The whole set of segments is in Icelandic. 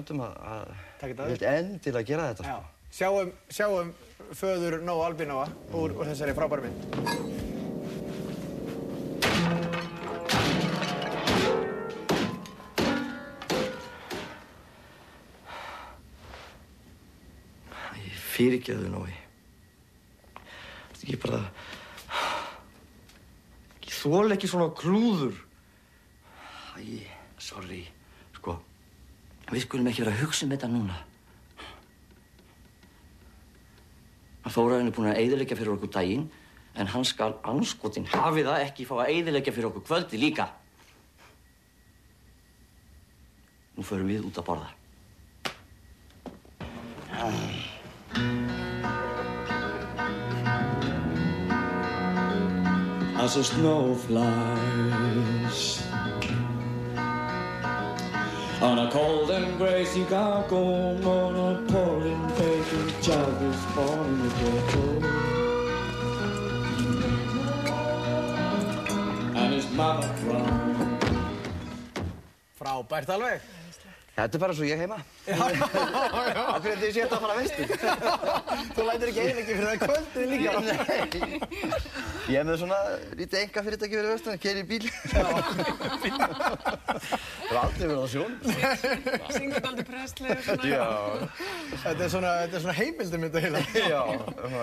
tegundum að, að Taka þetta ég vil endilega gera þetta. Já. Sko. Sjáum, sjáum föður Nóa Albinóa úr, úr þessari frábæru mynd. Ég fyrirgeðu Nói. Þetta ekki bara... Ég þól ekki svona klúður. Æ, sorry. Við skulum ekki vera að hugsa um þetta núna. Að Þóraðin er búin að eyðileggja fyrir okkur daginn, en hann skal anskotin hafi það ekki fá að eyðileggja fyrir okkur kvöldi líka. Nú förum við út að borða. as a snow flies on a cold and gray Chicago a pouring baby child is born in the ghetto and his mama crying Frábært alveg. Þetta er bara svo ég heima Af hverju þið séu þetta að fara vestur Þú lætir ekki eiginlega fyrir það kvöldið líka. Nei Ég er með svona lítið enga fyrirtæki fyrir vestur að keira í bíl Það er aldrei verið á sjón Syngur aldrei prestlega og svona. Já, Þetta er svona, þetta er svona heimildum þetta heila. já,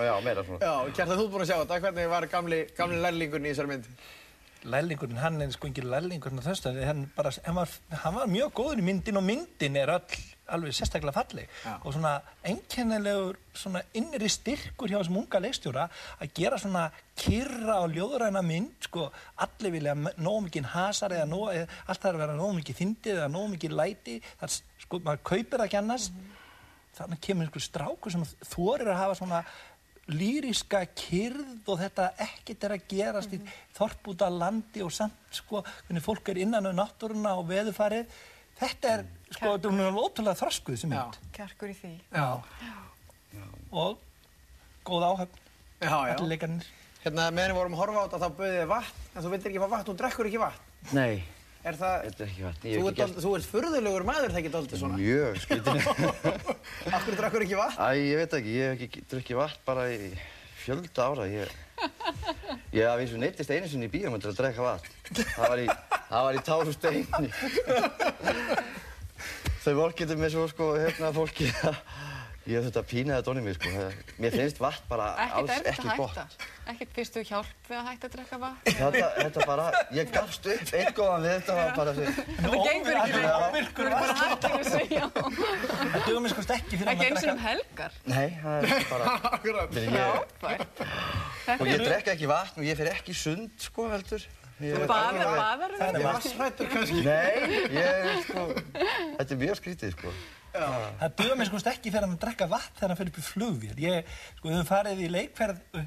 já, meira svona Já, Kjartan, þú ert búinn að sjá þetta. Hvernig var gamli, gamli lærlingurinn í þessari mynd? Lærlingurinn, hann er sko ekki lærlingurinn á þessu, hann, bara, hann, var, hann var mjög góður í myndin og myndin er öll alveg sérstaklega falleg. Já. og svona einkennilegur svona innri styrkur hjá þessum unga leikstjóra að gera svona kyrra og ljóðræna mynd sko, allir vilja nóg mikið hasar eða nóg, allt er að vera nóg mikið þyndið eða nóg mikið læti það, sko, maður kaupir það ekki annars. Þannig kemur einhver strákur sem þorir að hafa svona lýriska kyrð og þetta ekkert er að gerast í þorp út af landi og samt sko hvernig fólk er innan um náttúruna og veðufarið þetta er sko, þetta er mjög ótrúlega þroskuð sem mynd Kjarkur í því. Já. og góð áhöfn, Já, já. allir leikarnir Hérna, meðan við vorum að horfa á þetta, þá bauðið þið vatn, en þú vildir ekki fá vatn, þú drekkur ekki vatn. Nei, Er það... þetta er ekki vatn Þú ekki dálítið- þú ert furðulegur maður, það ekki dálítið svona. Mjög skrítin Af hverju drekkur ekki vatn? Æ, ég veit ekki, ég hef ekki drukkið vatn bara í fjölda ára. Ég, haf eins og neittist einu sinni í bíómynd til að drekka vatn. Það var í, í táru steini. Þau vorkitur mig svo, sko, hérna fólki að ég hef þetta pínaði dónið mér, sko. Mér finnst vatn bara Ekkert alls erfitt ekki að gott. hætta. Ekkert fyrstu hjálp við að hætta að drekka vatn. Þetta, þetta bara, ég gafst upp einn góðan við þetta var bara því. Það gengur ekki við. óvirkur Bara hættum við segja. það dögum við sko ekki fyrir Ekki að eins og um drekka helgar. Nei, það er bara, Akkurat. Fyrir ég, og Þetta ég er drekka ekki vatn og ég fer ekki sund, sko, heldur. Baðar, baðar Það er við. Vassrættur kannski. Nei, ég, sko, þetta er mjög skrítið, sko. Það duða mér sko ekki fyrir að drekka vatn þegar hann fyrir upp í flugvél. Ég, sko, við höfum farið í leikferð uh,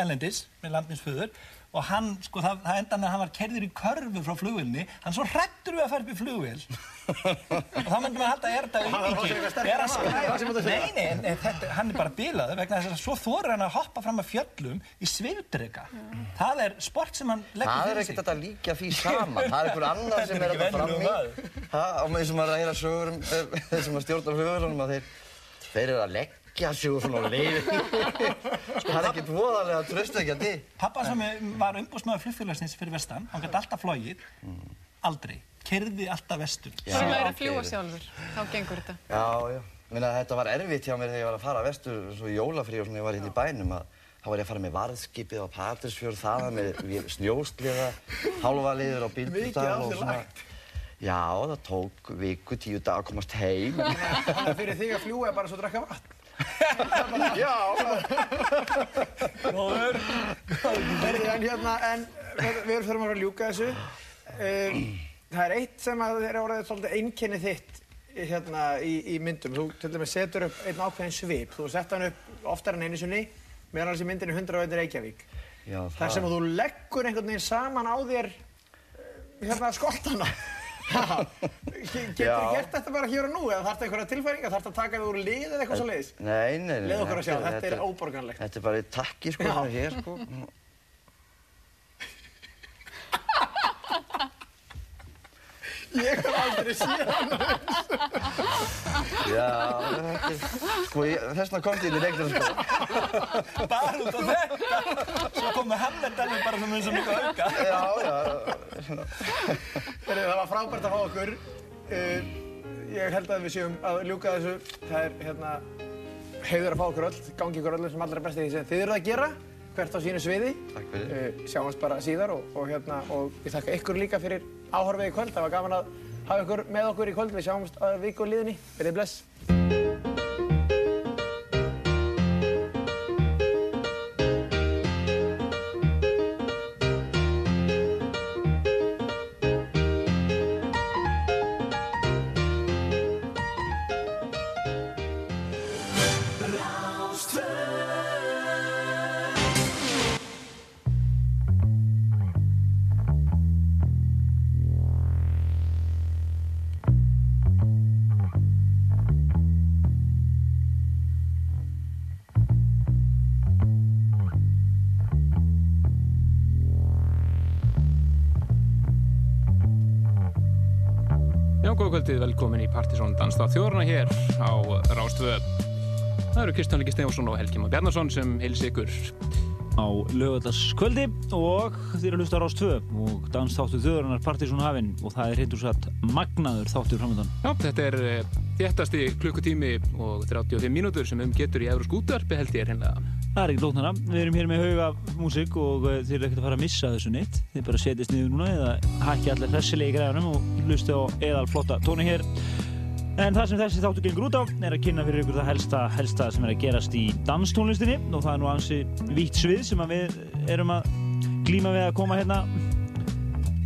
ellendis með landminsföður og hann, sko, það, það enda með að hann var kerður í körfu frá flugvélni, hann svo hrættur við að fara upp í flugvél. og þá maður halda að er þetta var auðviki. eitthvað sterkara maður, það er það sem þú ert að segja. Nei, nei, en, þetta, hann er bara bilaður vegna þess að svo þorir hann að hoppa fram að fjöllum í svifdrega. Það er sport sem hann leggur Það er fyrir ekkert sig. þetta að líka því saman. Það er einhver annar sem er ekki þetta fram í. maður. Það, og með þessum að heyra sögur um eh, þeir sem að stjórna flugvélunum að þeir, þeir eru að leggja sig úr svona leiði. Sko, það er ekkert voðalega tröstökjandi. Pappa sem var umbúsmaður flugfélagsins fyrir vestan, hann gæti alltaf flogið, aldrei, kerði alltaf vestur. Þú lærir að ok. fljúa sjálfur. Þá gengur þetta. Já, já. Minna, þetta var erfitt hjá mér þegar ég var að fara vestur, svo í jólafrí og svona ég var hérna í bænum að þá var ég að fara með varðskipið á Patrísfjörð, þaðan með snjósliða, hálfa liður á Mikið bíldudal af þér lagt. Já, það tók viku, tíu dag að komast heim. Þannig að fyrir þig að fljúa er bara svo að drekka vatn. Já, Herri, en hérna, en við þurfum að fara að ljúka þessu. Um, það er eitt sem að er orðið svolítið einkenni þitt hérna í, í myndum. Þú til dæmis setur upp einn ákveðin svip. Þú sett hann upp oftar en einu sinni, meðan alls í myndinu 100 veitir Reykjavík. já Þar sem að þú leggur einhvern veginn saman á þér eh, hérna skoltana. Getur þú gert þetta bara hér og nú eða þarf þetta einhverja tilfæringa, þarf þetta að taka þig úr lið eða eitthvað svo leiðis? Nei, nei, nei. Leið okkur að sjá, þetta er óborganlegt. Þetta er bara takki, sko, hér, sko. Ég hef aldrei séð hann. Já, þetta er, sko, ég- þess vegna komst ég inn í leiknum, sko. Bara út á þetta. Svo kom Mohammed alveg bara svona eins og nokkuð auka. Já, já, Heyrðu, Það var frábært að fá okkur. Uh, ég held að við séum að ljúka þessu. Það er hérna heiður að fá okkur öll, gangi ykkur öllum sem allra besti því sem þið eruð að gera, hvert á sínu sviði. takk fyrir. Uh, sjáumst bara síðar og, og, hérna, og ég þakka ykkur líka fyrir áhorfið í kvöld. Það var gaman að hafa ykkur með okkur í kvöld. Við sjáumst að viku liðinni. Verðið bless. Í Partisón Danstáð þjórna hér á Rástvö. Það eru Kristján Líki Stefansson og Helgi Már Bjarnason sem heils ykkur. á lögadagskvöldi og eru að hlusta á Rás 2 og dansþáttur þjóðurinnar Partíson hafinn og það er hindur satt magnaður þáttur framöndan. Já, þetta er eh, þéttasti klukkutími og 35 mínútur sem um getur í Eurósk útvarpi held ég er hérna. Það er ekki lóknara, við erum hér með hauga músík og eh, þið eru ekkert að fara að missa þessu neitt. Þið bara setjast niður núna eða hakki allir hressilega í græðunum og hlusta á eðal flotta tóni hér. En það sem þessi þáttur gengur út á er að kynna fyrir ykkur það helsta, helsta sem er að gerast í danstónlistinni og það er nú ansi vítt svið sem við erum að glíma við að koma hérna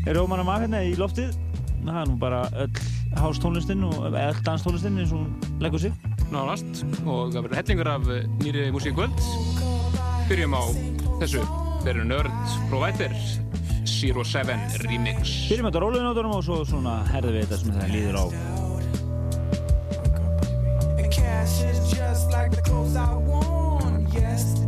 Rómanum af hérna í loftið. Það er nú bara öll hástónlistin og öll danstónlistin eins og hún leggur sig. nánast og það verður hellingur af nýri músíkvöld. Byrjum á þessu. Eru Nerd Provider Zero Seven Remix. Byrjum þetta róluðinótunum og svo svona herðum við þetta sem það líður á. Is just like the clothes I worn yesterday.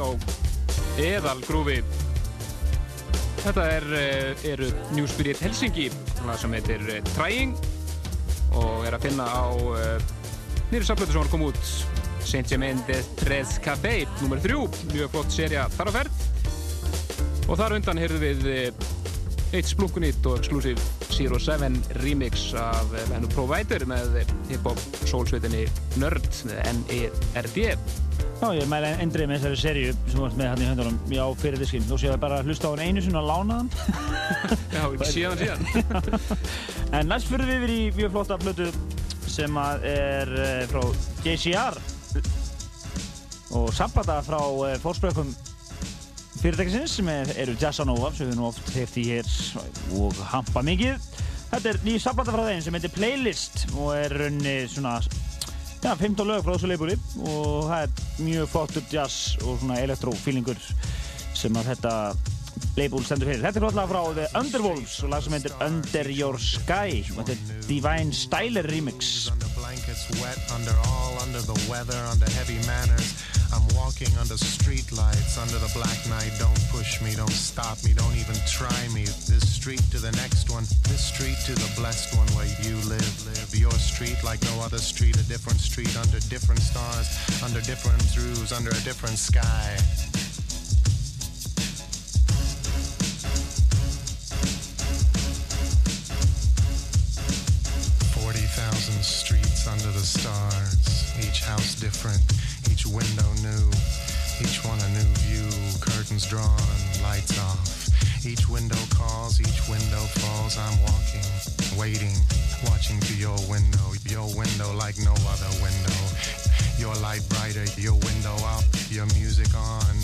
Á eðal grúfi. Þetta er, eh, eru New Spirit Helsingi, það sem heitir eh, Trying og er að finna á uh, nýri saflötu sem var að koma út Saint Germain de Tres Café nr. 3, mjög flott serja þar á ferð og þar undan heyrðum við eh, eitt splunkunýtt og Zero Seven remix af eh, hennu Provider með hip-hop soulsveitinni Nerd N-E-R-D Já, ég mæla endrið með þessari seríu sem ert með hann í höndunum á fyrir diskinn. Þú séu bara hlusta á hann einu sinna og lána hann. Já, síðan síðan En næst fyrir við yfir í mjög flotta blötu sem er eh, frá JCR og sambata frá eh, fórspökkum fyrirtækisins sem er, eru Jazzanova sem við nú oft hefði hér og hampa mikið. Þetta er ný sambata frá þeim sem heitir Playlist og er raunni svona Já, 15 lög frá þessu leifbúri og það er mjög flottur jazz og svona elektrofílingur sem að þetta leifbúl stendur fyrir. Þetta er flotlega frá The Underwolves og lag sem heitir Under Your Sky og þetta er Divine Styler remix. Blankets, wet, under all, under the weather, under heavy manners. I'm walking under street lights, under the black night. Don't push me, don't stop me, don't even try me. This street to the next one, this street to the blessed one where you live, live. Your street like no other street, a different street under different stars, under different roofs, under a different sky. Thousand streets under the stars, each house different, each window new, each one a new view, curtains drawn, lights off. Each window calls, each window falls. I'm walking, waiting, watching through your window, your window like no other window. Your light brighter, your window up, your music on.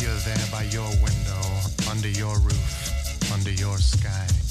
You're there by your window, under your roof, under your sky.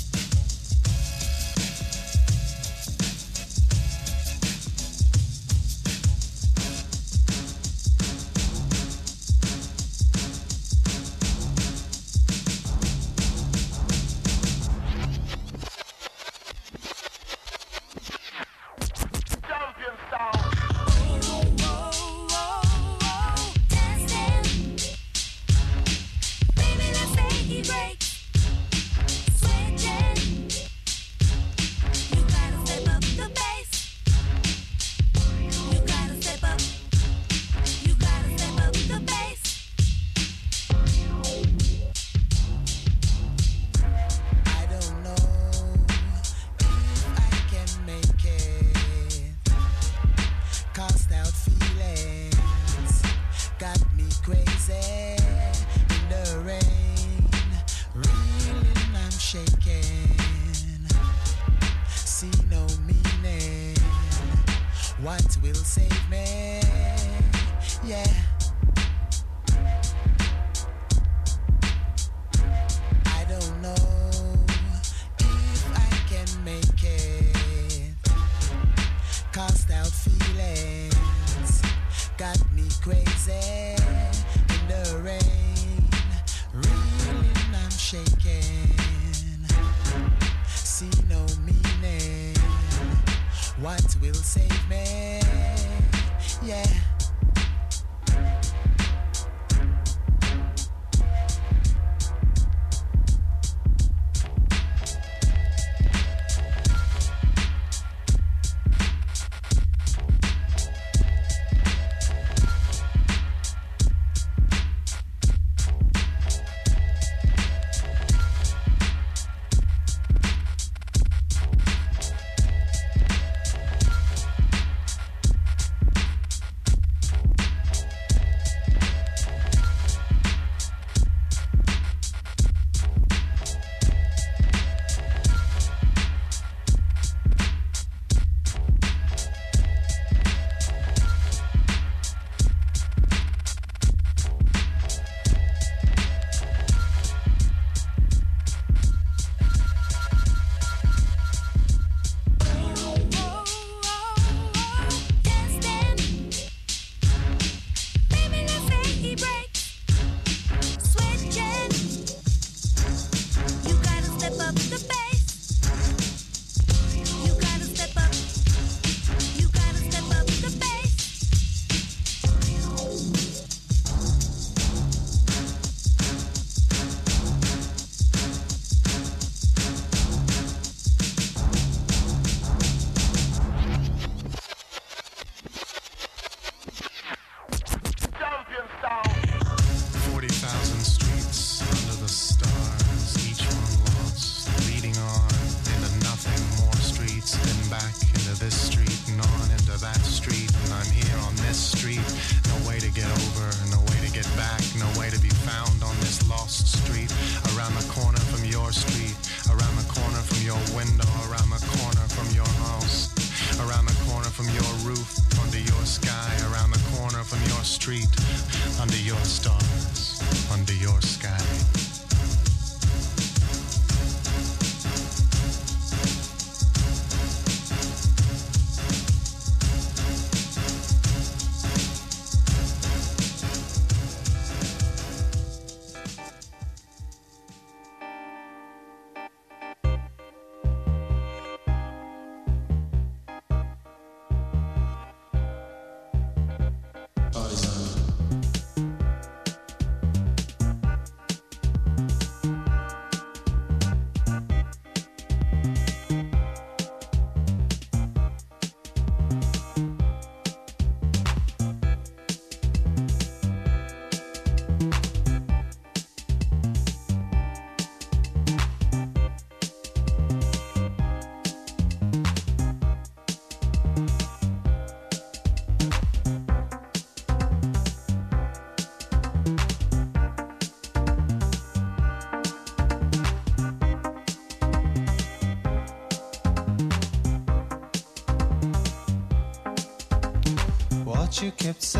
have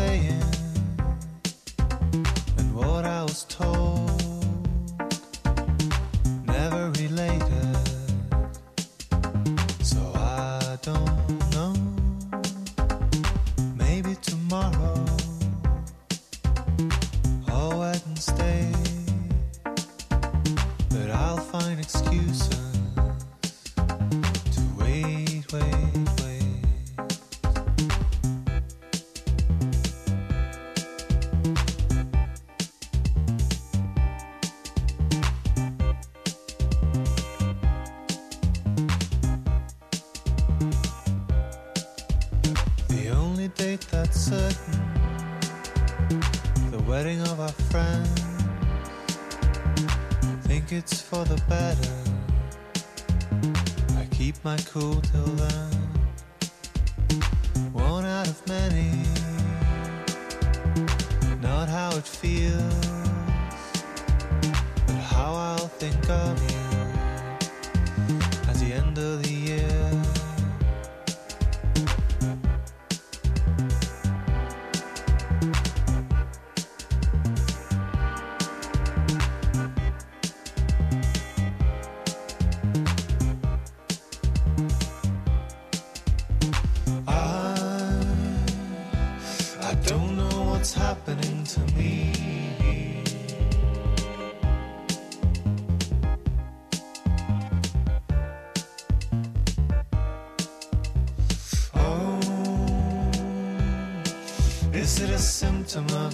it's for the better. I keep my cool till then.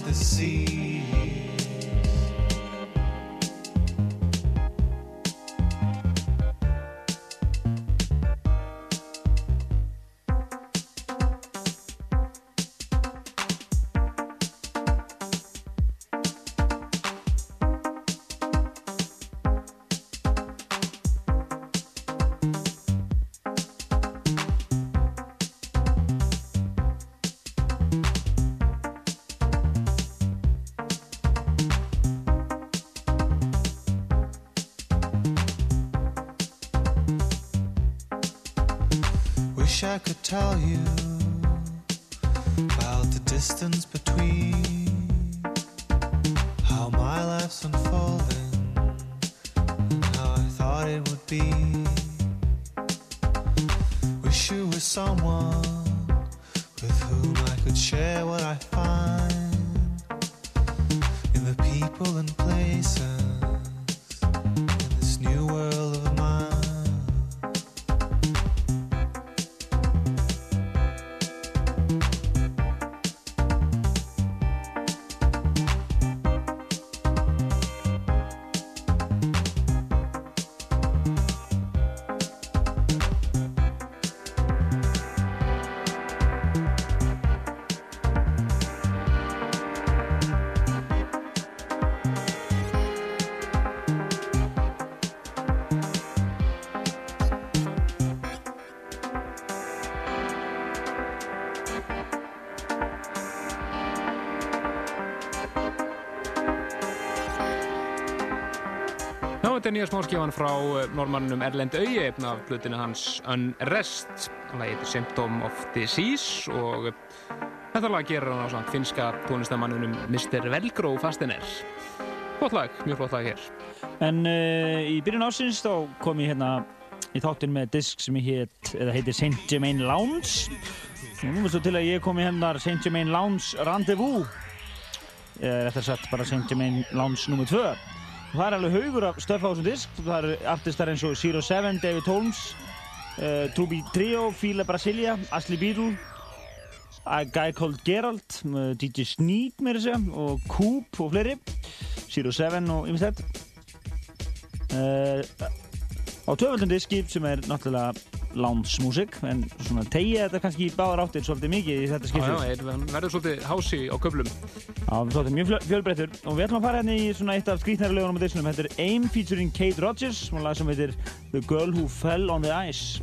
the sea. I could tell you. Þetta er nýja smáskifan frá eh, normannum Erlend Auye af blötinu hans Unrest. Það heitir Symptom of Disease og eh, þetta lag gerir hann á samt finska tónlistamannunum Mr. Velgró Fastener. Flott lag, mjög flott lag hér. En uh, í byrjun ásins þá kom ég hérna í þáttinn með disk sem heit, heitir St. Germain Lounge. Nú veistu til að ég kom í hennar St. Germain Lounge Rendezvous. Eða réttar sagt bara St. Germain Lounge nr. 2. Og það er alveg haugur af stöf á þessum disk. Það eru artistar eins og Zero Seven, David Holmes, uh, Truby Trio, Fila Brasilia, Ashley Beadle, A Guy Called Geralt, uh, DJ Sneak meira segja, og Coop og fleiri. Zero Seven og ymmislegt. Uh, á tvöföldum diski sem er náttúrulega músík en svona tegja þetta kannski í báðar áttir svolítið mikið í þetta Já, skiptið. já, er- hann verður svolítið hási á köflum. Já, svolítið mjög fjöl- fjölbreyttur og við ætlum að fara hérna í svona eitt af skrítnæri lögunum á diskunum. Þetta er AIM featuring Kate Rogers, svona lag sem heitir The Girl Who Fell on the Ice.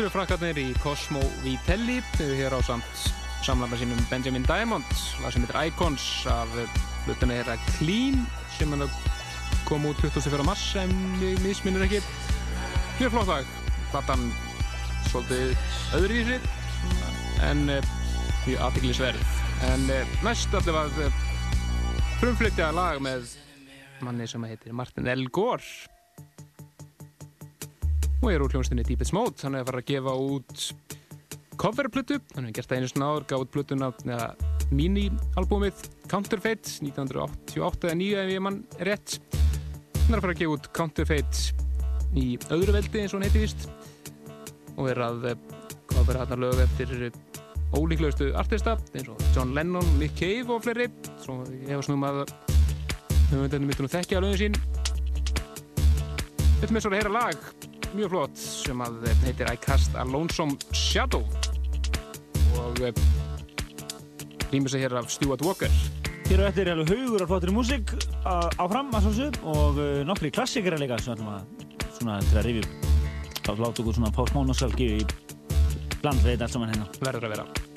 2000 frakkarnir í Cosmo Vitelli þau hér á samt samlanda sínum Benjamin Diamond lag sem heitir Icons af hlutinu hérna Clean sem kom út 24. mars sem ég misminir ekki mjög flott dag hlattan svolítið öðru í sig en eh, mjög aðtiklisverð en eh, næst allavega eh, frumflutjaða lag með manni sem heitir Martin Elgór Og er úr hljónstinni Deepest Mode. Hann er að fara að gefa út coverplötu, hann hefur gert það einu svona áður gaf út plötuna, eða mini-albúmið Counterfeit 1988 eða 9 ef ég mann rétt. Hann er að fara að gefa út Counterfeit í öðru veldi eins og hann heiti víst og er að eh, covera hann lög eftir ólíklegustu artista eins og John Lennon, Nick Cave og fleiri. Svo ég hef snúm að höfundinu myndu nú þekkja lögin sín. Þetta með svo að heyra lag mjög flott sem að eh, heitir I Cast a Lonesome Shadow og rýmur sig hér af Stuart Walker Hér á eftir er alveg haugur af flottri músík áfram að svolsug og uh, nokkri klassikera líka sem ætlum að svona til að rifja upp. þá láta okkur svona nostalgíu í bland við þetta allt saman hérna. verður að vera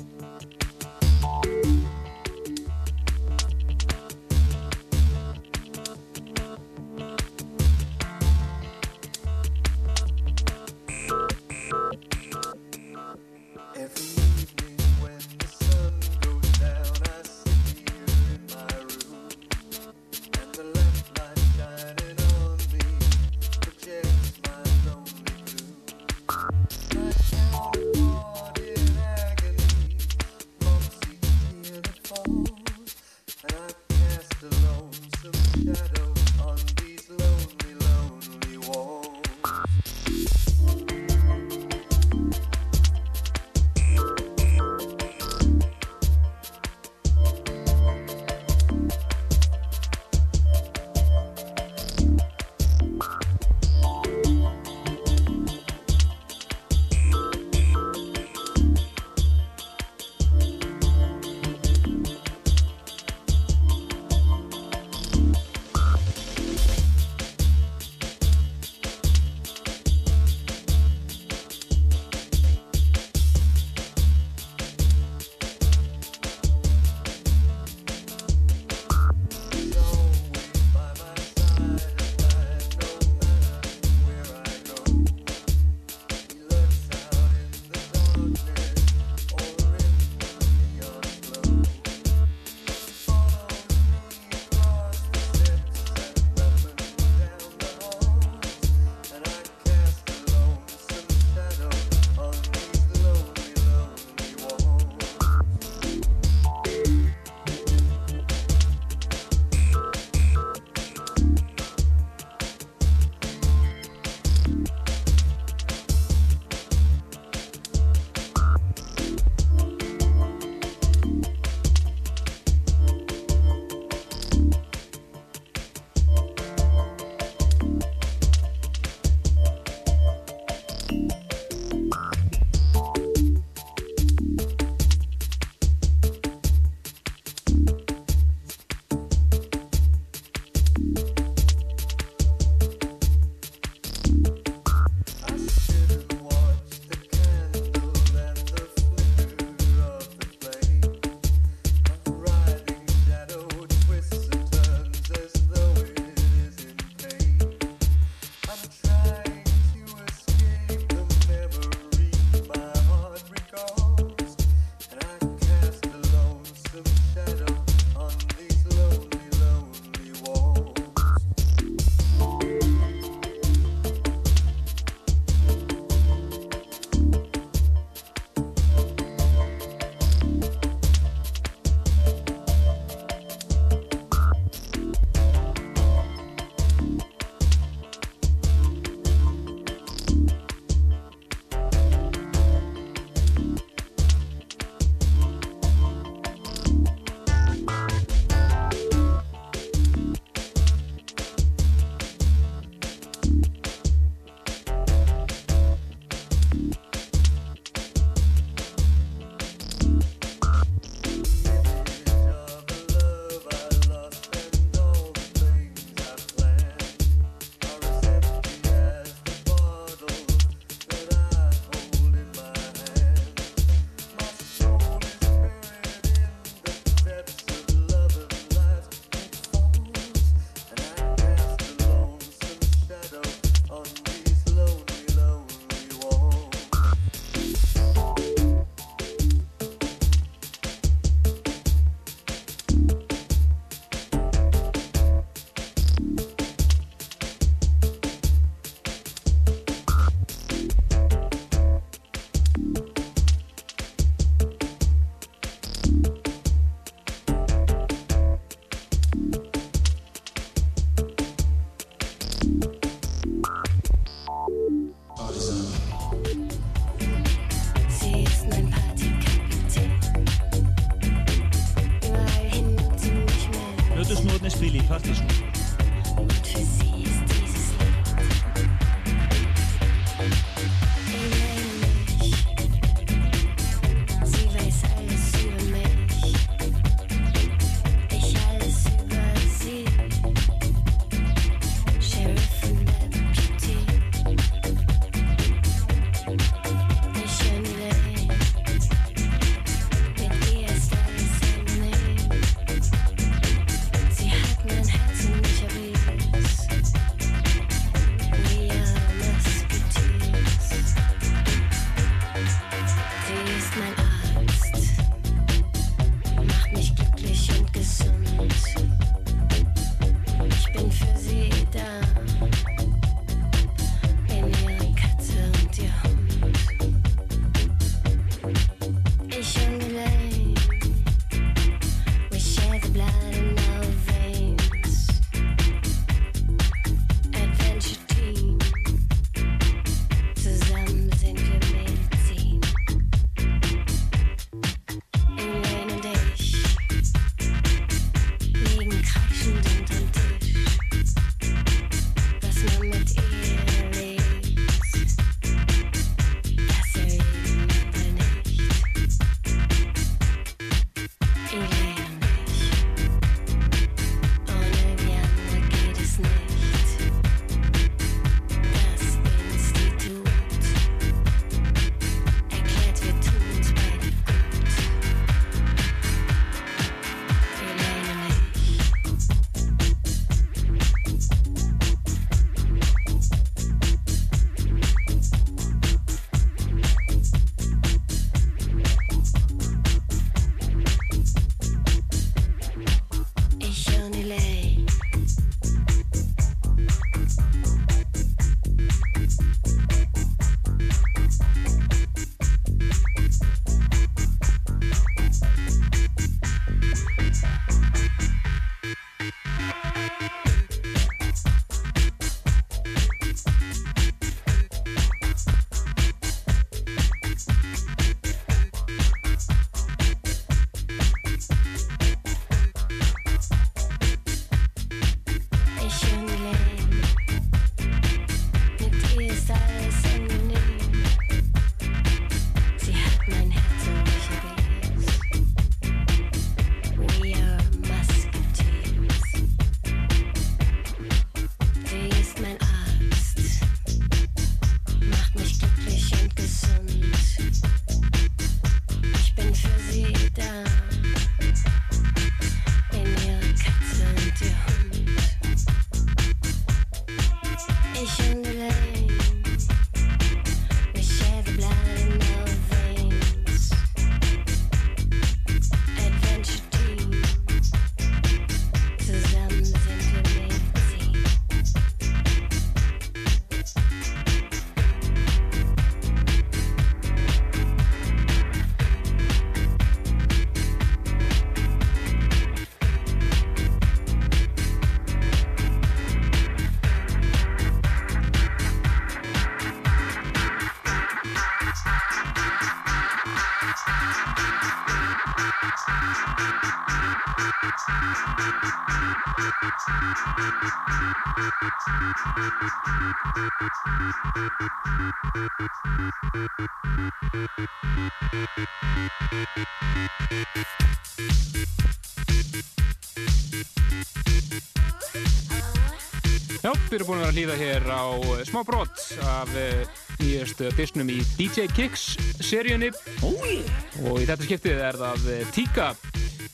við erum búin að vera að hlýða hér á eh, smá brot af uh, nýjastu disnum í DJ Kicks seríunni. Og í þetta skiptið er það uh, Tíka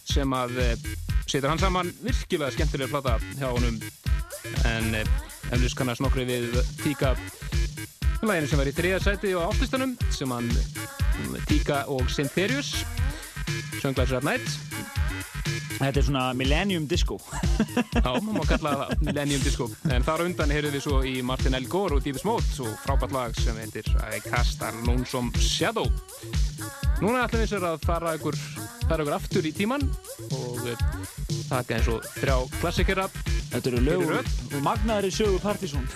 sem að setur hann saman. Virkilega skemmtilega plata hjá honum. En eflust kannast nokkru við Tíka læginu sem var í þriða sæti á átlistanum sem hann Tíka og Syntherius Sunglæsir at Night Þetta er svona Millennium Disco. Já, maður kalla það Millennium Disco. En þar undan heyrðum við svo í Martin L. Gore og Deepest Mode og frábært lag sem heitir I Cast a Lonesome Shadow. Núna ætlum við sér að fara ykkur, fara ykkur aftur í tíman og eh, taka eins og þrjá klassikera. Þetta eru lög Fyrir og magnaðari sögu Partizón.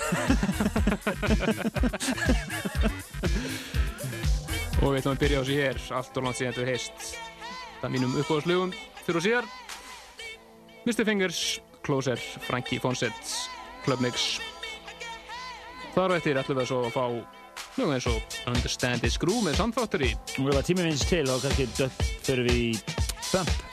Og við ætlum að byrja á sig hér, allt og langt síðan þetta við heist. Það er mínum uppáðslögum fyrir og síðar. Mr. Fingers Closer, Frankie Fawcett, Club Mix. Þar á eftir ætlum við svo að fá lög eins og Understand This Groove með Sound í. Og ef að tími minnst til þá kannski dött fyrir við í Bump.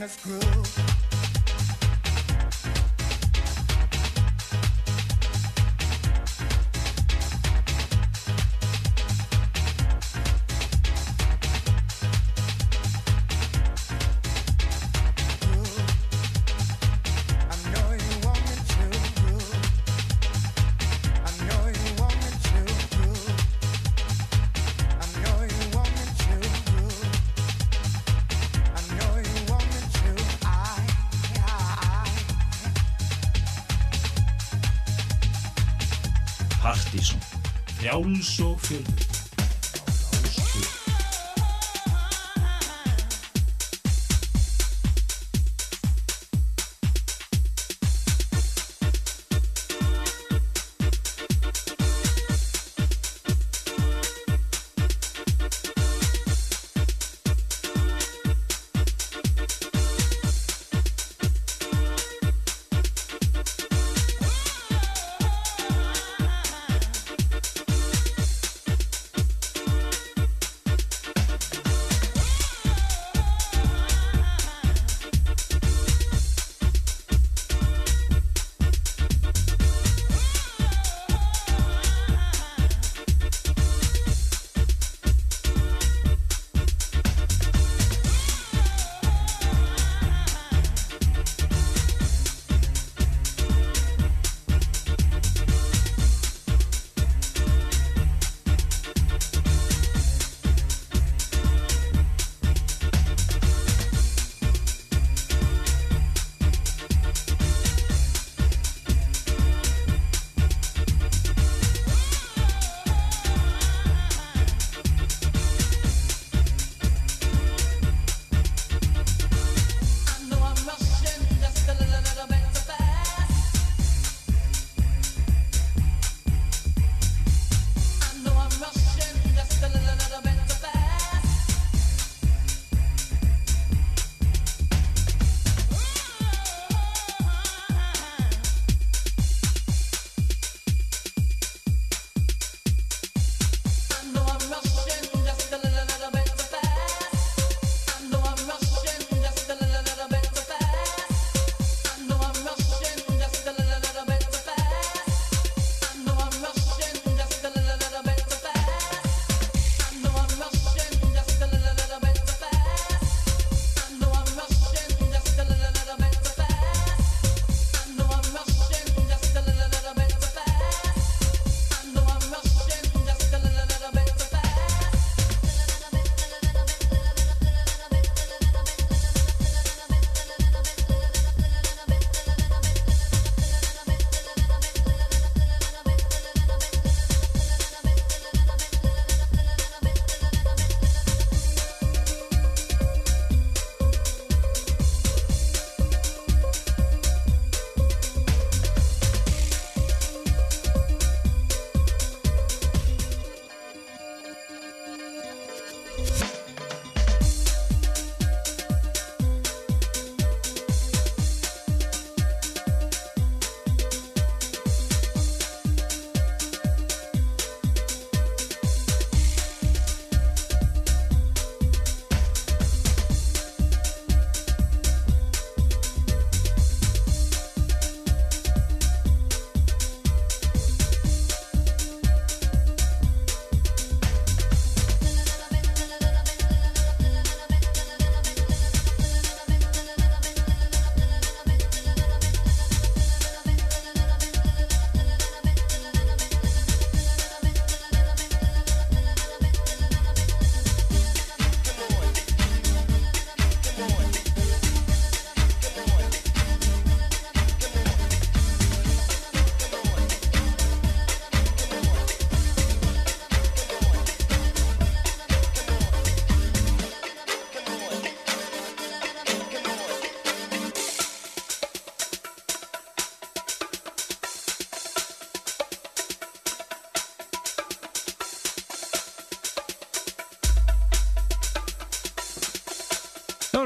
Understand this groove. Frjáls og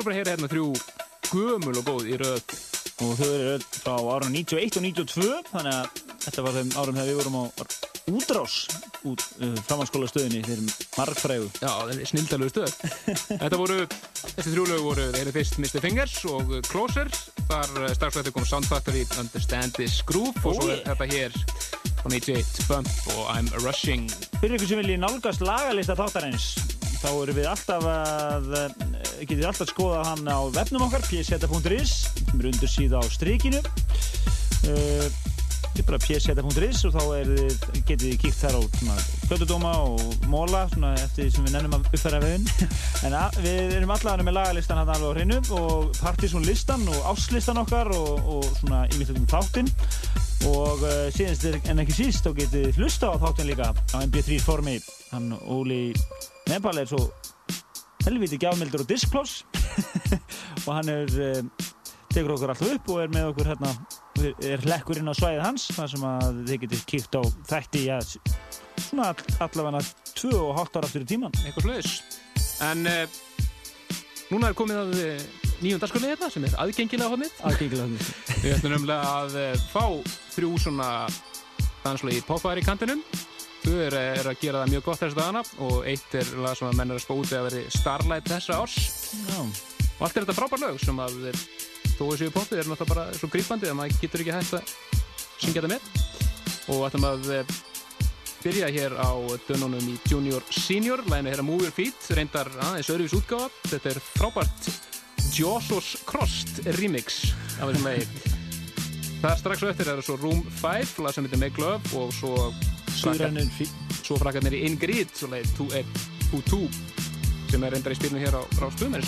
voru bara að heyra hérna þrjú gömul og góð í röð og þau eru öll frá árun 91 og 92 þannig að þetta var þeim árum þegar við vorum á útrás út uh, framhaldsskóla stöðinni þeir margfrægu. Já, það er snildalegu stöð. Þetta voru, þessi þrjúlegu voru, þeir eru fyrst Mr. Fingers og Closer. Þar strax eftir kom Sound Factory, Understand This Groove og svo er þetta hér frá 91 Bump og I'm Rushing. Fyrir ykkur sem vilji nálgast lagalista þáttarins, þá erum við alltaf að, eh, þið alltaf skoða hann á vefnum okkar, pseta.is, sem er undir síða á strikinu. Uh, er bara pseta.is og þá er, þið- kíkt þar á svona plötudóma og móla, svona eftir því sem við nennum að uppfæra veginn. En að, við erum allavega með lagalistan hann alveg á hreinu og partysón listan og áslistan okkar og, og svona yfirleitum þáttinn. Og uh, síðanst en ekki síst, þá getið þið hlusta á þáttinn líka á MP3 formi. Hann Óli Nepal er svo helviti gjafmildur og diskploss og hann er, uh, tekur okkur alltaf upp og er með okkur hérna, er hlekkur inn á svæðið hans þar sem að þið getið kíkt á þætti ja, svona all, allavega 2 og 8 ára aftur í tíman. eitthvað sluðis. En uh, núna er komið að nýjum dagskorni hérna sem er aðgengilega hodnið. Aðgengilega hodnið. Við ætlum nefnilega að uh, fá þrjú svona danslagi poppaðar í kantinum. Þau er, er að gera það mjög gott þessu dagana og eitt er lag sem að menn er að spóti að veri Starlight þessa árs. Já. Og allt er þetta frábær lög sem að eh, þó að séu poppið er náttúrulega bara svo grípandi að maður getur ekki hægt að syngja þetta með. Og ætlum að eh, byrja hér á dönunum í Junior Senior, læginu hér að Move Your Feet, reyndar aðeins öðruvís útgáfa. Þetta er frábært Josos Crossed remix af þessum lagi. Það er strax á eftir, það er svo Room 5, lag sem heitir Make Love og svo svo frakkarnir í Ingrid, svo leið 2 sem er reyndar í spilinu hér á Rástöðum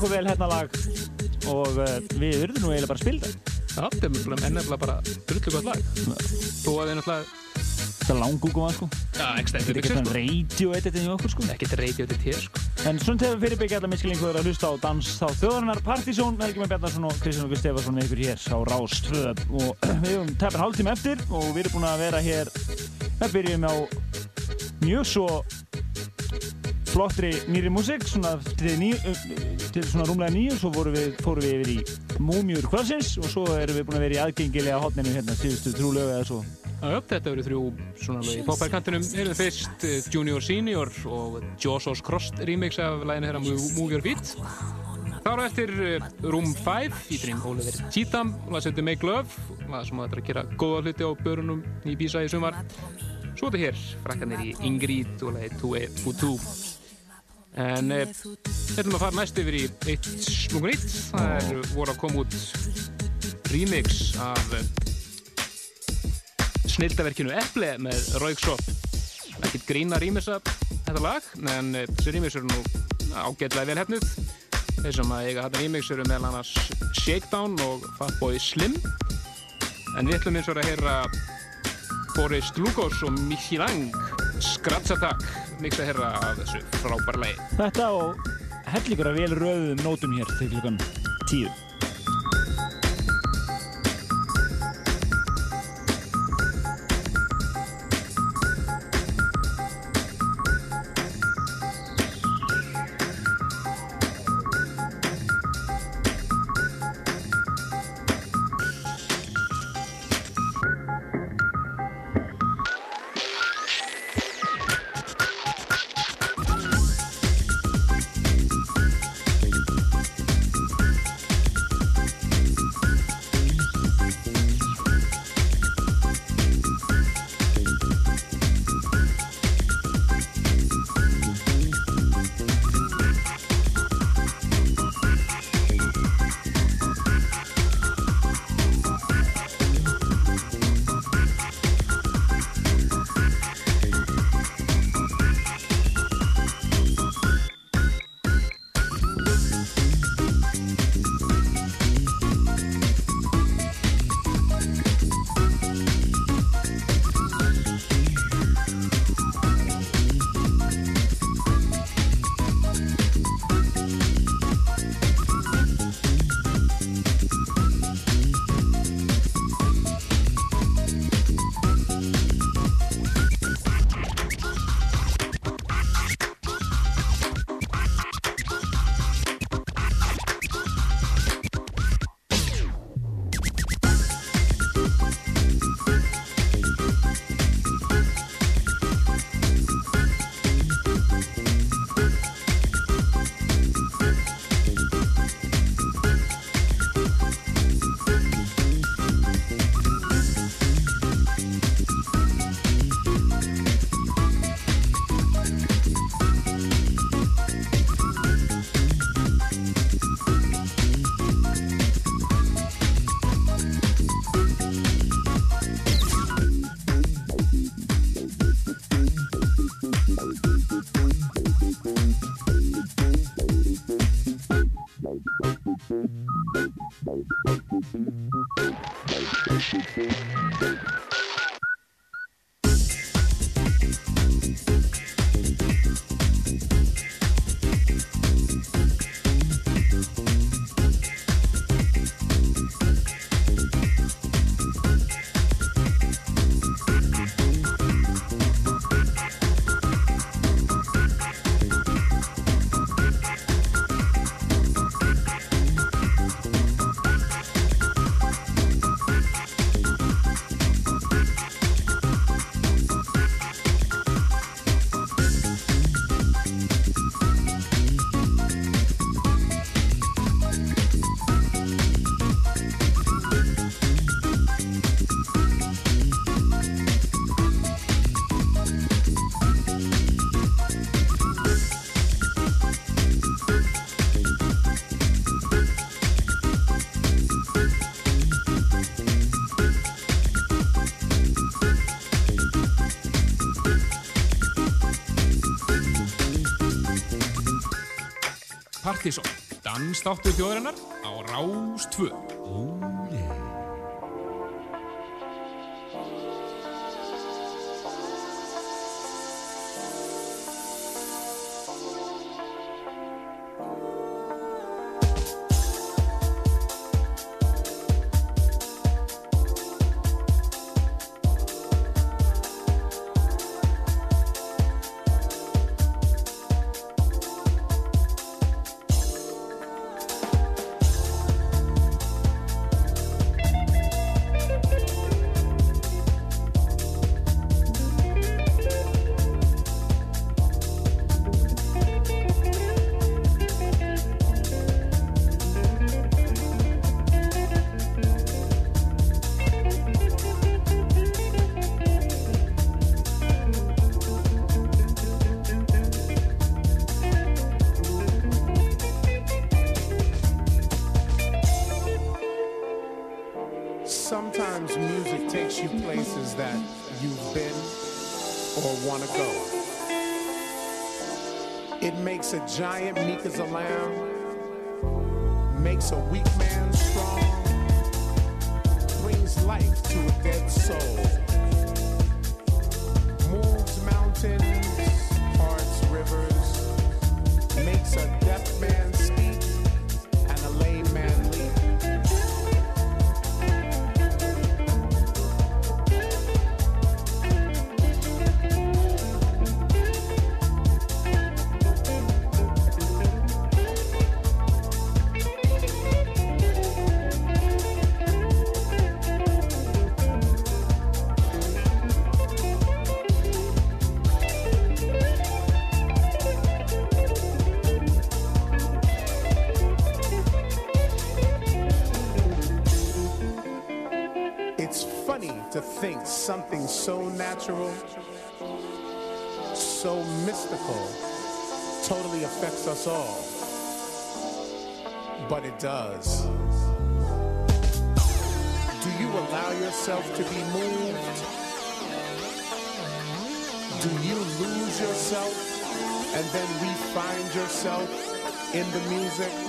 nokkuð vel hérna lag og uh, við urðum nú eiginlega bara að spila þetta. Já, þetta er nefnilega- er bara drullu gott lag. Þú að við náttúrulega... Þetta er langgúkum að sko. Já, ekki Þetta stendur er ekki svona radio editin í okkur sko. Ekkert radio edit hér sko. En svona þegar fyrirbyggja allar miskilingur að hlusta á dans þá þjóðarinnar Partizón, Helgi með Bjarnarsson og Kristján Okkur Stefansson með ykkur hér á Rás 2 og við höfum tæpar hálftíma eftir og við erum búin að vera hér við byrjum á mjög svo flottri nýri músík svona til, ní, til svona rúmlega nýju svo fórum við, fórum við yfir í Múmjur kvölsins og svo erum við búin að vera í aðgengilega hotninu hérna síðustu trúlegu eða svo Já, þetta eru þrjú svona lög í popærkantinum. Erum fyrst eh, Junior Senior og Josos Crossed remix af læginu hérna Move Your Beat. Það var eftir eh, Room 5 featuring Oliver Cheatham, lag sem heitir Make Love, lag sem þetta er að gera góða hluti á börunum í Bísa í sumar. Svo þetta hér, frakkanir í Ingrid og lagi 2 En við ætlum að fara næst yfir í eitt slungun eitt. Það er voru að koma út remix af eh, snildaverkinu Eple með Rauksop ekkert grín að rýmisa þetta lag en eh, þessi rýmis eru nú ágætlega vel hefnuð þeir sem að eiga þetta rýmix eru meðal annars Shakedown og Fatboy Slim. En við ætlum eins og að heyra Boris Lugos og Michi Lang Scratch Mixa að heyra af þessu frábæra lagi. Þetta og hellingur að vel röðum nótum hér til klukkan tíu Mattisson Danstáttur þjóðarinnar á Rástföð us all, but it does. Do you allow yourself to be moved? Do you lose yourself and then re-find yourself in the music?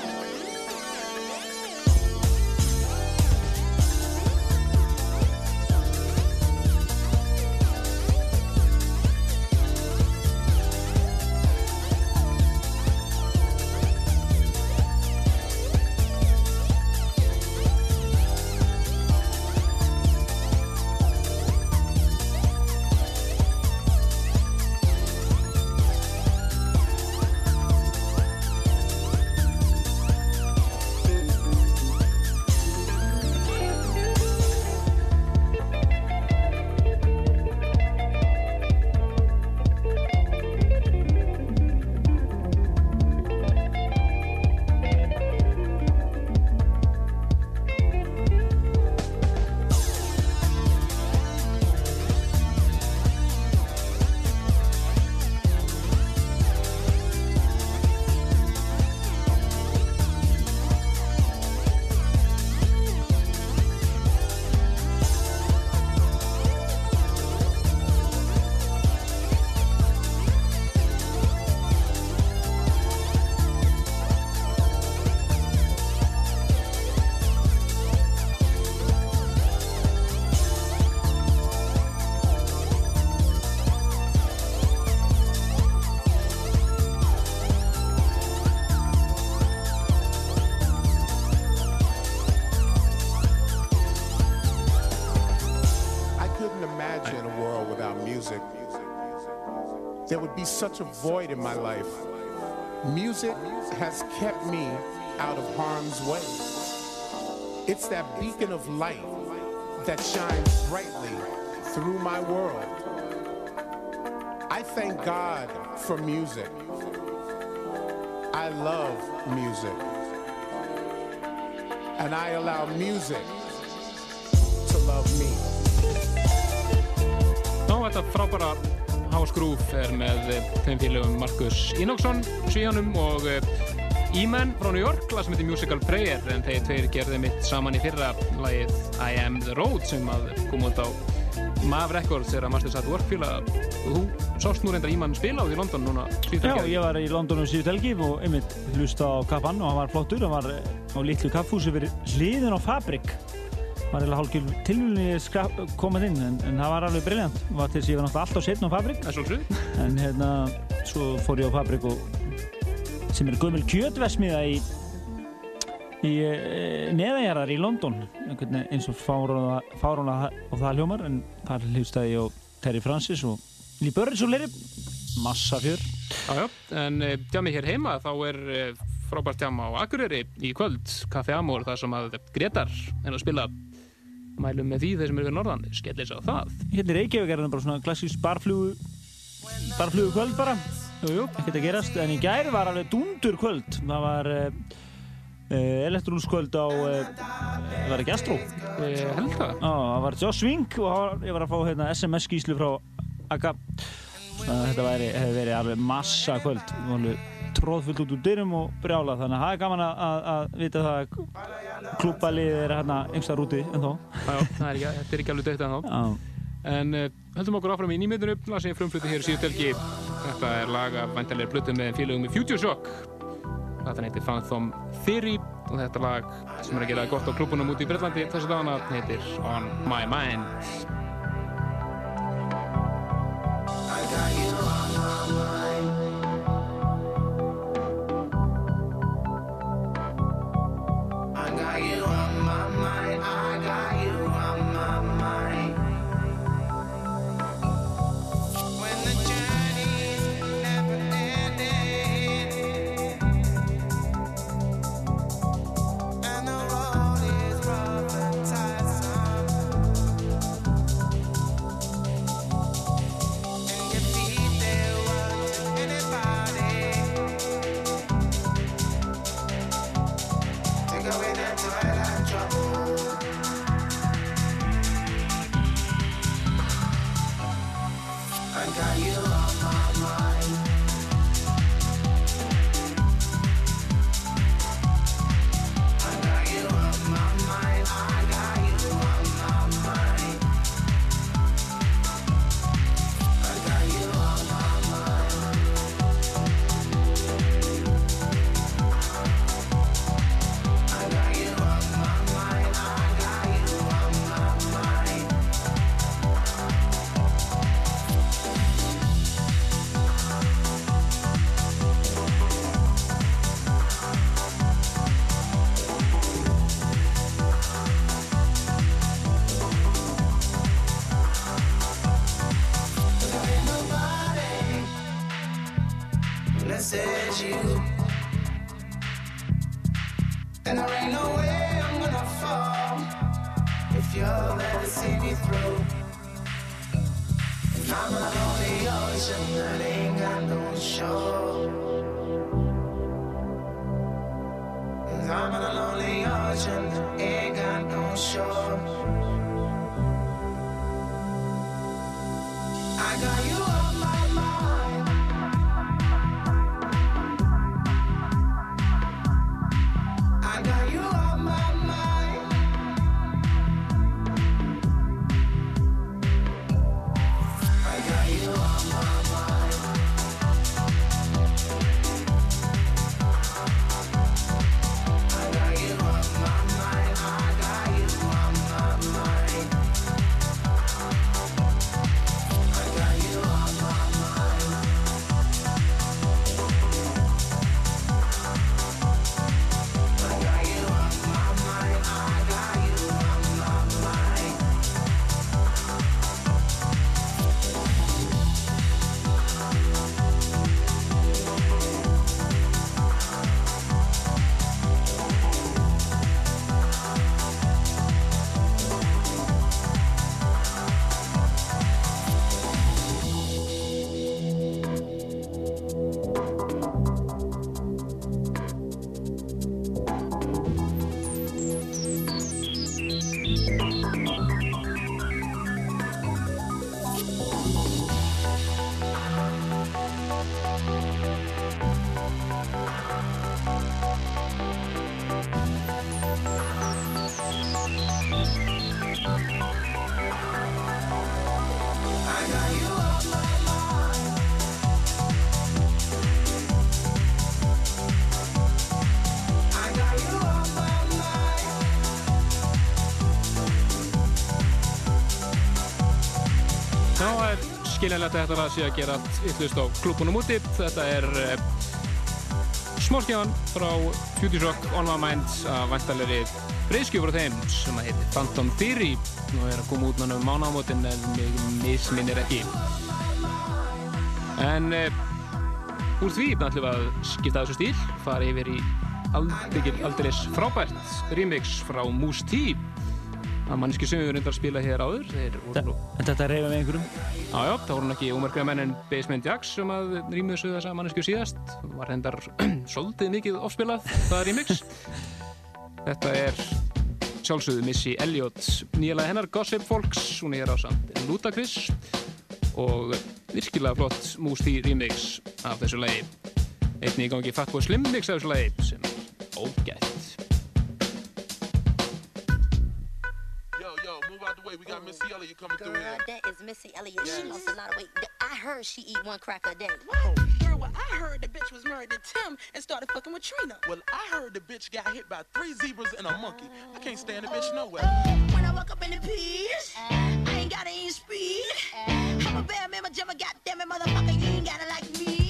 Such a void in my life. Music has kept me out of harm's way. It's that beacon of light that shines brightly through my world. I thank God for music. I love music. And I allow music to love me. Já, þetta frábæra House Groove er með eh, þeim félögum Markus Inoksson, Svíjanum og eh, E-Man frá New York, lag sem heitir Musical Prayer en þeir tveir gerði mitt saman í fyrra lagið I Am The Road sem kom út á Mav Records þegar að Masters at Work fíla og þú sást nú reyndar E-Man spila á því London núna síðustu Já, ég var í London um síðust helgi og einmitt hlusta á kappan og hann var flottur, hann var eh, á litlu kaffhúsi fyrir hliðin á Fabrik var eða hálfgjörn tilvunni komað inn en, en það var alveg briljant var til þess að ég var náttúrulega alltaf setn á Fabrik. Það en hérna, svo fór ég á Fabrik og sem er gömul kjötversmiða í í e, neðanjarðar í London. Eins og fárunlega og það hljómar en þar hljóstaði ég og Terry Francis og Lee Burris og Leiri massa fjör. Já, já, en djami hér heima þá er uh, frábært djam á Akureyri í kvöld, Café Amor, þar sem að Gretar er að spila mælum með því þeir sem eru við norðan, skellir sig á það. Hérna í Reykjavík er það bara svona klassísk barflugu barflugu kvöld bara. Ekkert að gerast. En í gær var alveg dundur kvöld. Það var uh, elektrúnskvöld á uh, var ekki Astro? Held það. Það var Joss Wing og það var, ég var að fá hérna, SMS skýslu frá að þetta væri, hefði verið alveg massa kvöld tróðfullt út úr dyrum og brjála þannig að það er gaman að, að, að vita það að klúbalið er hérna einhverstaðar úti en þó það er ekki, þetta er ekki alveg dögt ennþá. Já. En uh, höldum okkur áfram í nýmiðinu lag sem ég frumflutti hér í síðutelgi Þetta er lag af væntalegir blötu með félögum í Future Shock. Þetta heitir Phantom Theory og þetta lag sem er að gera gott á klubunum út í Breitlandi þessu dagana heitir On My Mind greinlega þetta er að sé að gera yllust á klúpunum úti. Þetta er eh, smáskjafan frá Future Rock On My Mind að vantarleiri breyskjöfur á þeim sem að heitir Phantom Theory og er að koma út náttúrulega um mánámotinn en mig misminnir ekki. En eh, úr því ætlum við að skipta þessu stíl, fara yfir í aldrei frábært remix frá Moose T. Það er manniski sem við verðum að spila hér áður. En þetta er reyfið með einhverjum? Jájá, þá voru hann ekki ómerkja menn en Basement Jaxx sem um að rýmið þessu þessa mannesku síðast. Var hendar svolítið mikið ofspilað það rýmix Þetta er sjálfsögðu Missy Elliot nýjalega hennar Gossip Folks, hún er á samt Ludacris og virkilega flott Moose T rýmix af þessu lagi. Einnig í gangi Fatboy Slim mix af þessu lagi sem er ógætt. way. We got Ooh. Missy Elliott coming Girl, through here. that is Missy Elliott. Yes. She lost a lot of weight. I heard she eat one crack a day. What? Girl, well, I heard the bitch was married to Tim and started fucking with Trina. Well, I heard the bitch got hit by three zebras and a monkey. I can't stand the bitch nowhere. When I walk up in the peace, I ain't got any speed. I'm a bad man, my jumper, goddamn it, motherfucker, you ain't gotta like me.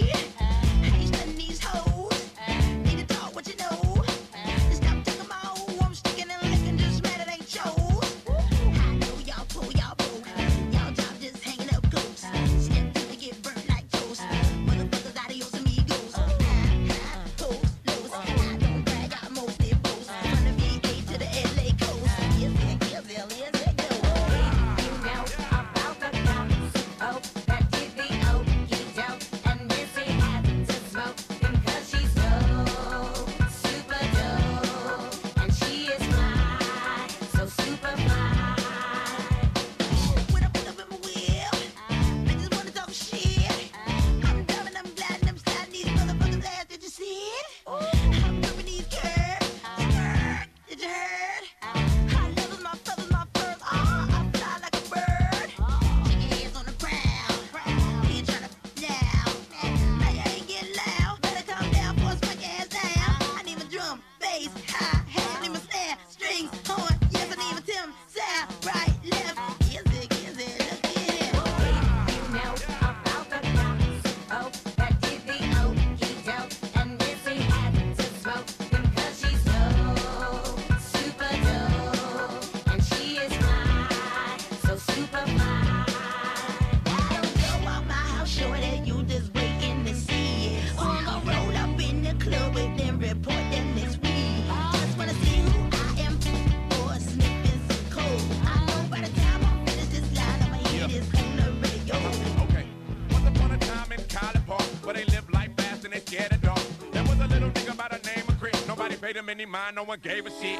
many mind, no one gave a shit.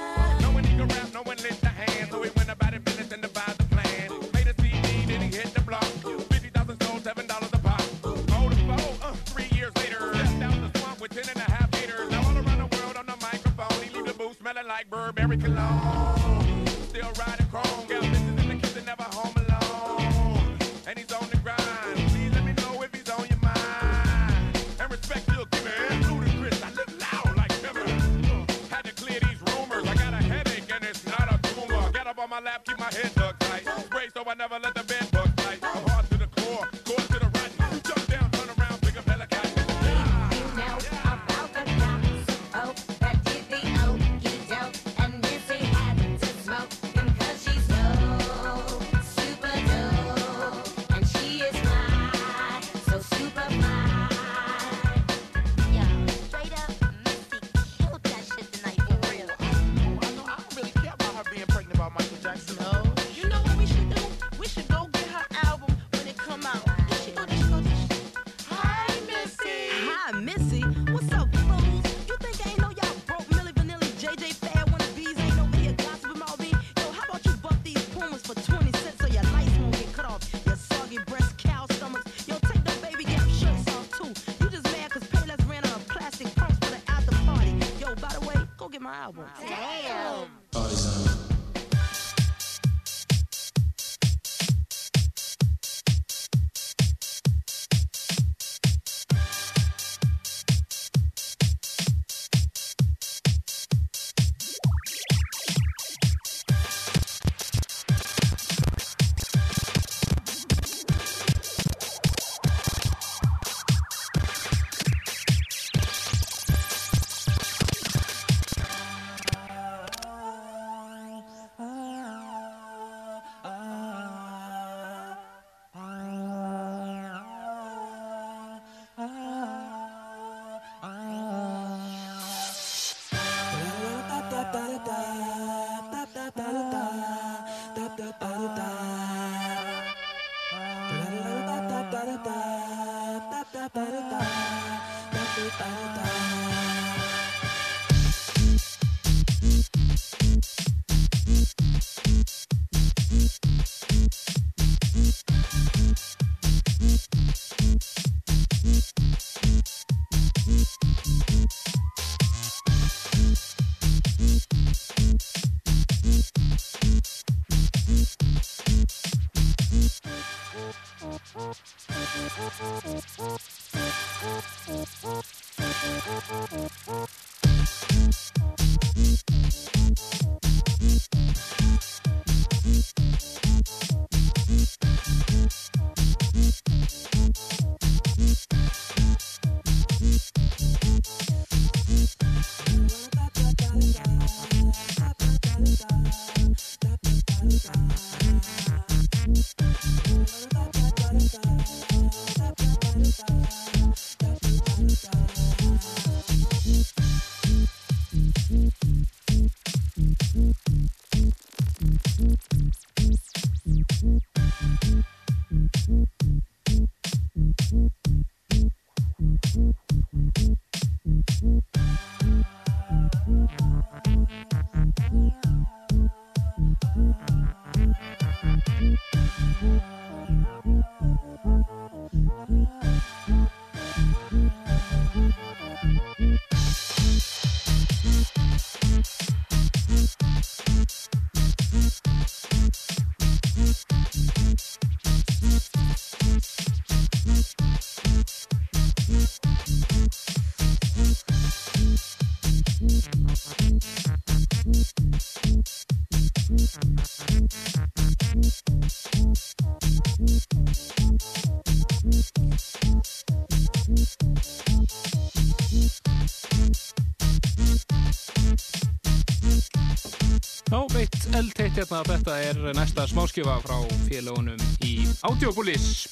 Veitt eldteitt hérna, þetta er næsta smáskjöfa frá félagunum í Audiopolis.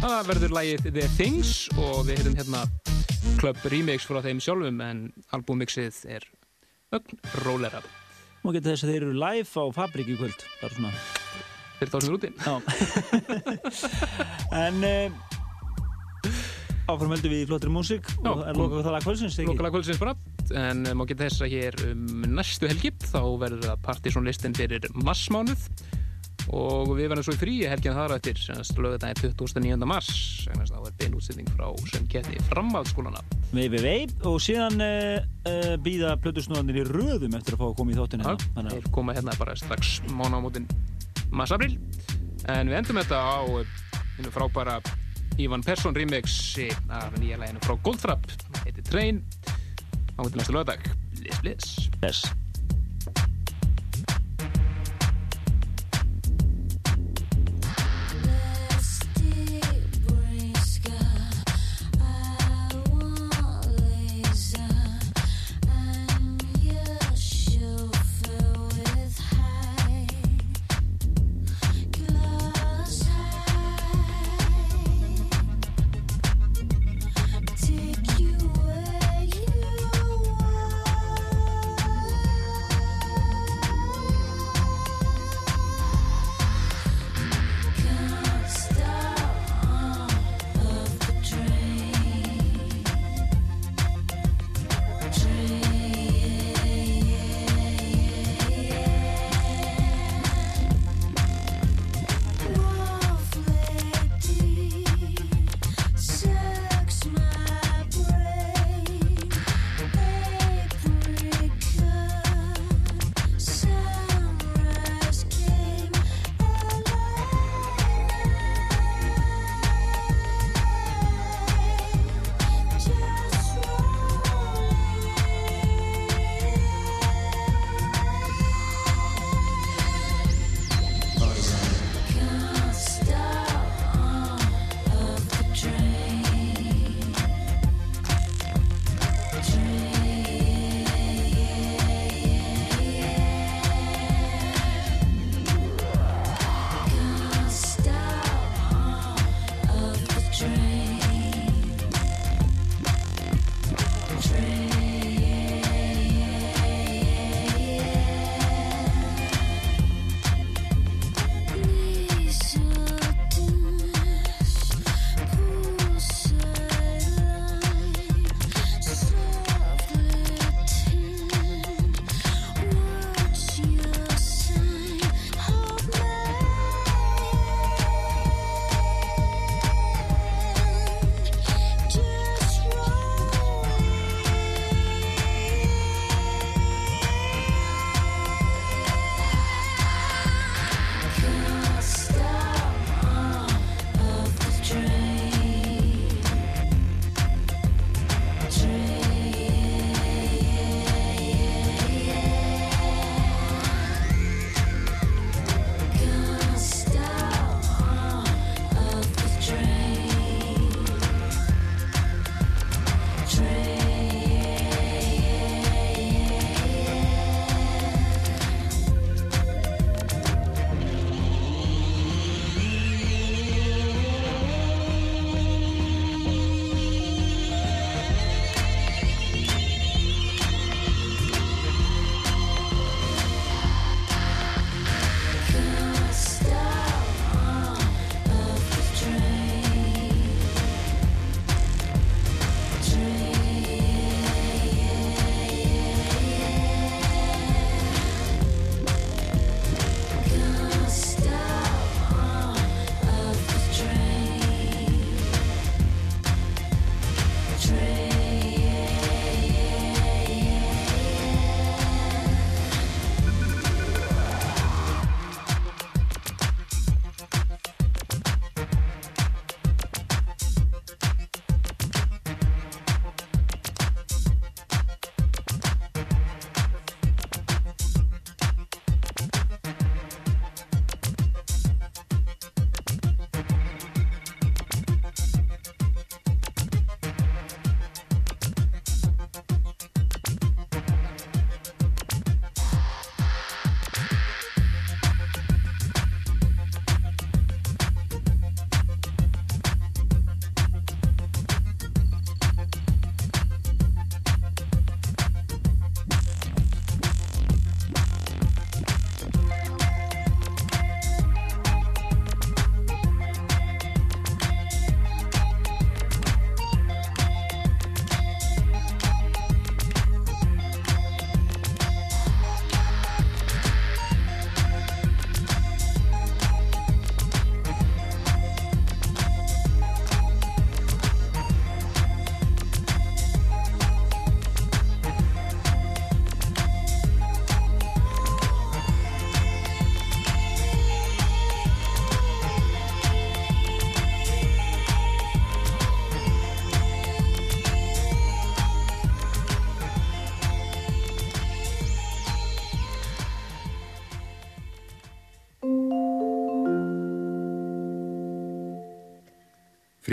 Það verður lægið The Things og við hefum hérna Club Remix frá þeim sjálfum en albúmixið er ögn rólera. Má geta þess að þeir eru live á Fabrik í kvöld. Það er svona... Fyrir þá sem er úti. Já. en uh, áfram heldum við í flottri músík og það er lokað það lag kvöldsins, ekki? Lokalega kvöldsins bara, en má geta þess að hér um næstu helgi þá verður það partysónlistin fyrir massmánuð og við verðum svo í frí helgina þar á eftir, semast lögðardaginn 29. mars, semast þá er bein útsetning frá sem geti framhaldsskólana. Vei, vei, vei og síðan uh, uh, býða plötusnúðanir í röðum eftir að fá að koma í þáttinu Já, hérna. þeir koma hérna bara strax mánámótin mars-april en við endum þetta á einu frábæra Ivan Persson remixi af nýja læginu frá Goldfrapp heitir Train á til næsta lögadag Bliss Bliss Bless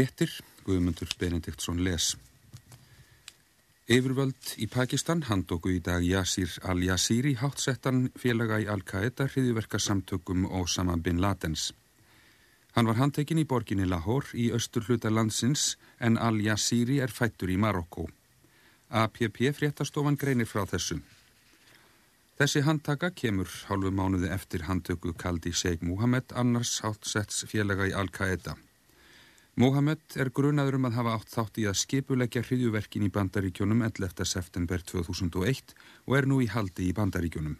Fréttir, Guðmundur Benediktsson les. Yfirvöld í Pakistan handóku í dag Yasir al-Yasiri hátsettan félaga í Al-Qaeda hriðiverka samtökum Osama bin Ladens. Hann var handtekinn í borginni Lahore í austur hluta landsins en al-Yasiri er fættur í Marokko. APP fréttastofan greinir frá þessu. Þessi handtaka kemur hálfu mánuði eftir handtöku kaldi Sheikh Mohammed annars hátsetts félaga í Al-Qaeda. Mohammed er grunaður um að hafa átt þátt í að skipuleggja hriðjuverkin í Bandaríkjónum 11. september 2001 og er nú í haldi í Bandaríkjónum.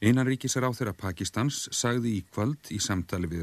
Einan ríkisar á þeirra Pakistans sagði í kvöld í samtali við